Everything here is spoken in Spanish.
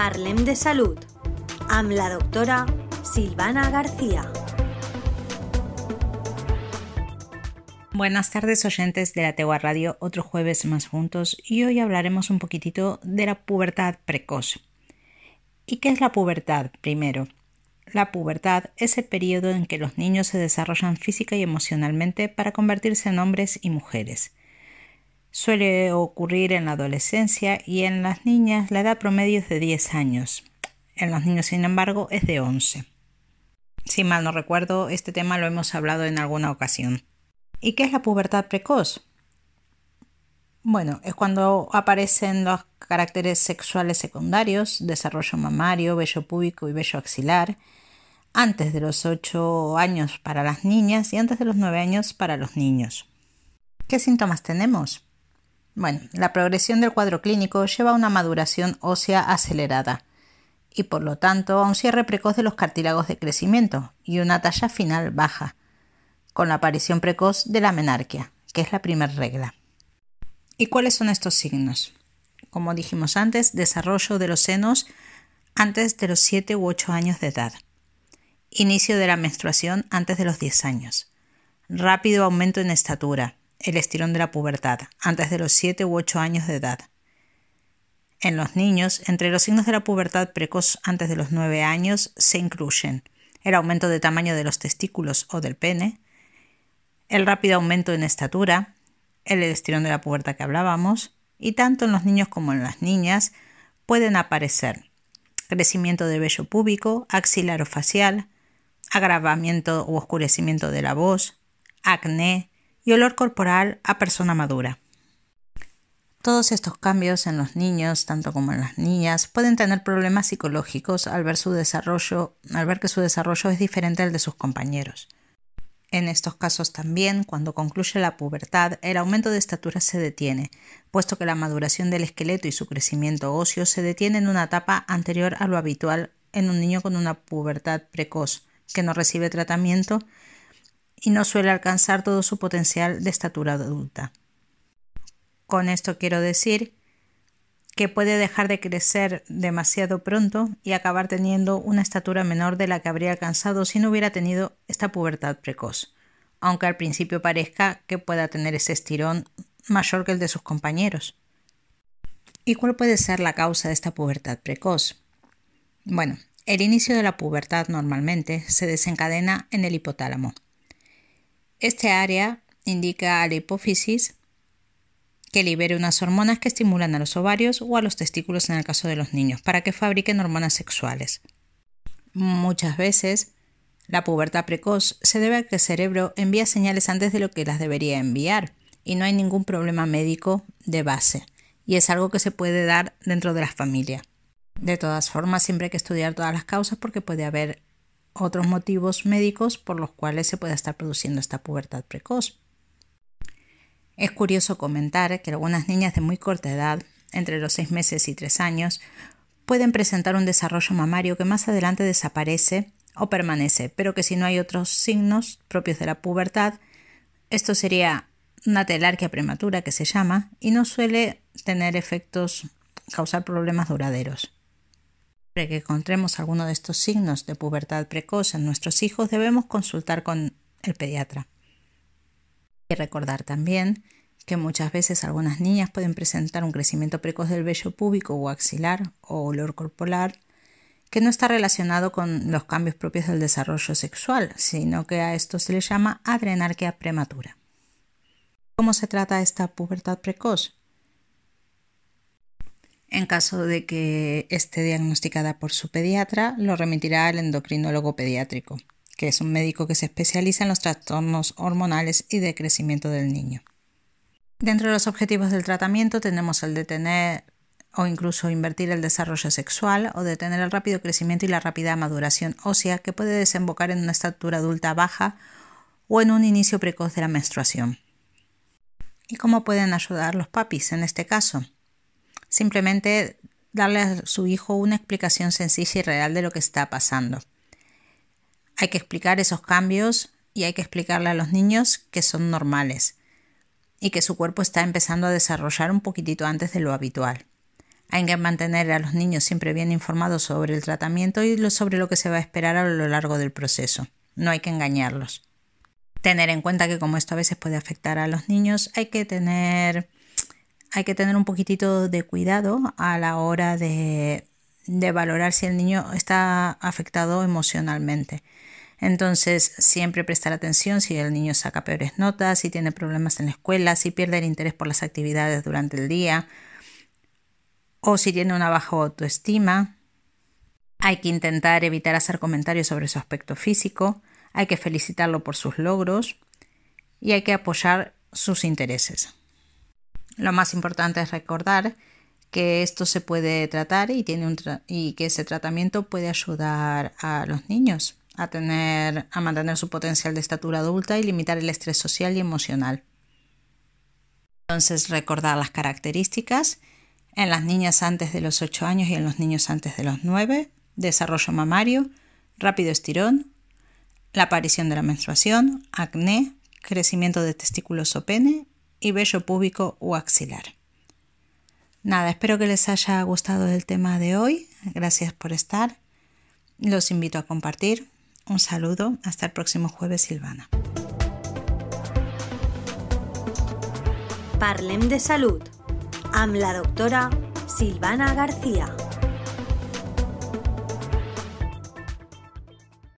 Parlem de Salud amb la doctora Silvana García. Buenas tardes oyentes de la Tegua Radio, otro jueves más juntos y hoy hablaremos un poquitito de la pubertad precoz. ¿Y qué es la pubertad? Primero, la pubertad es el periodo en que los niños se desarrollan física y emocionalmente para convertirse en hombres y mujeres. Suele ocurrir en la adolescencia y en las niñas la edad promedio es de 10 años. En los niños, sin embargo, es de 11. Si mal no recuerdo, este tema lo hemos hablado en alguna ocasión. ¿Y qué es la pubertad precoz? Bueno, es cuando aparecen los caracteres sexuales secundarios, desarrollo mamario, vello púbico y vello axilar, antes de los 8 años para las niñas y antes de los 9 años para los niños. ¿Qué síntomas tenemos? Bueno, la progresión del cuadro clínico lleva a una maduración ósea acelerada y por lo tanto a un cierre precoz de los cartílagos de crecimiento y una talla final baja, con la aparición precoz de la menarquia, que es la primera regla. ¿Y cuáles son estos signos? Como dijimos antes, desarrollo de los senos antes de los 7 u 8 años de edad. Inicio de la menstruación antes de los 10 años. Rápido aumento en estatura, el estirón de la pubertad, antes de los 7 u 8 años de edad. En los niños, entre los signos de la pubertad precoz antes de los 9 años se incluyen el aumento de tamaño de los testículos o del pene, el rápido aumento en estatura, el estirón de la pubertad que hablábamos, y tanto en los niños como en las niñas pueden aparecer crecimiento de vello púbico, axilar o facial, agravamiento u oscurecimiento de la voz, acné y olor corporal a persona madura. Todos estos cambios en los niños, tanto como en las niñas, pueden tener problemas psicológicos al ver su desarrollo, al ver que su desarrollo es diferente al de sus compañeros. En estos casos también, cuando concluye la pubertad, el aumento de estatura se detiene, puesto que la maduración del esqueleto y su crecimiento óseo se detiene en una etapa anterior a lo habitual en un niño con una pubertad precoz, que no recibe tratamiento y no suele alcanzar todo su potencial de estatura adulta. Con esto quiero decir que puede dejar de crecer demasiado pronto y acabar teniendo una estatura menor de la que habría alcanzado si no hubiera tenido esta pubertad precoz, aunque al principio parezca que pueda tener ese estirón mayor que el de sus compañeros. ¿Y cuál puede ser la causa de esta pubertad precoz? Bueno, el inicio de la pubertad normalmente se desencadena en el hipotálamo. Este área indica a la hipófisis que libere unas hormonas que estimulan a los ovarios o a los testículos en el caso de los niños, para que fabriquen hormonas sexuales. Muchas veces, la pubertad precoz se debe a que el cerebro envía señales antes de lo que las debería enviar, y no hay ningún problema médico de base, y es algo que se puede dar dentro de la familia. De todas formas, siempre hay que estudiar todas las causas porque puede haber otros motivos médicos por los cuales se pueda estar produciendo esta pubertad precoz. Es curioso comentar que algunas niñas de muy corta edad, entre los 6 meses y 3 años, pueden presentar un desarrollo mamario que más adelante desaparece o permanece, pero que si no hay otros signos propios de la pubertad, esto sería una telarquia prematura que se llama y no suele tener efectos, causar problemas duraderos. Para que encontremos alguno de estos signos de pubertad precoz en nuestros hijos, debemos consultar con el pediatra. Y recordar también que muchas veces algunas niñas pueden presentar un crecimiento precoz del vello púbico o axilar o olor corporal que no está relacionado con los cambios propios del desarrollo sexual, sino que a esto se le llama adrenarquia prematura. ¿Cómo se trata esta pubertad precoz? En caso de que esté diagnosticada por su pediatra, lo remitirá al endocrinólogo pediátrico que es un médico que se especializa en los trastornos hormonales y de crecimiento del niño. Dentro de los objetivos del tratamiento tenemos el detener o incluso invertir el desarrollo sexual o detener el rápido crecimiento y la rápida maduración ósea que puede desembocar en una estatura adulta baja o en un inicio precoz de la menstruación. ¿Y cómo pueden ayudar los papis en este caso? Simplemente darle a su hijo una explicación sencilla y real de lo que está pasando. Hay que explicar esos cambios y hay que explicarle a los niños que son normales y que su cuerpo está empezando a desarrollar un poquitito antes de lo habitual. Hay que mantener a los niños siempre bien informados sobre el tratamiento y sobre lo que se va a esperar a lo largo del proceso. No hay que engañarlos. Tener en cuenta que como esto a veces puede afectar a los niños, hay que tener, hay que tener un poquitito de cuidado a la hora de, de valorar si el niño está afectado emocionalmente. Entonces, siempre prestar atención si el niño saca peores notas, si tiene problemas en la escuela, si pierde el interés por las actividades durante el día o si tiene una baja autoestima. Hay que intentar evitar hacer comentarios sobre su aspecto físico, hay que felicitarlo por sus logros y hay que apoyar sus intereses. Lo más importante es recordar que esto se puede tratar y, tiene y que ese tratamiento puede ayudar a los niños a, tener, a mantener su potencial de estatura adulta y limitar el estrés social y emocional. Entonces, recordar las características en las niñas antes de los 8 años y en los niños antes de los 9, desarrollo mamario, rápido estirón, la aparición de la menstruación, acné, crecimiento de testículos o pene y vello púbico o axilar. Nada, espero que les haya gustado el tema de hoy. Gracias por estar. Los invito a compartir. Un saludo, hasta el próximo jueves, Silvana. Parlem de Salud, am la doctora Silvana García.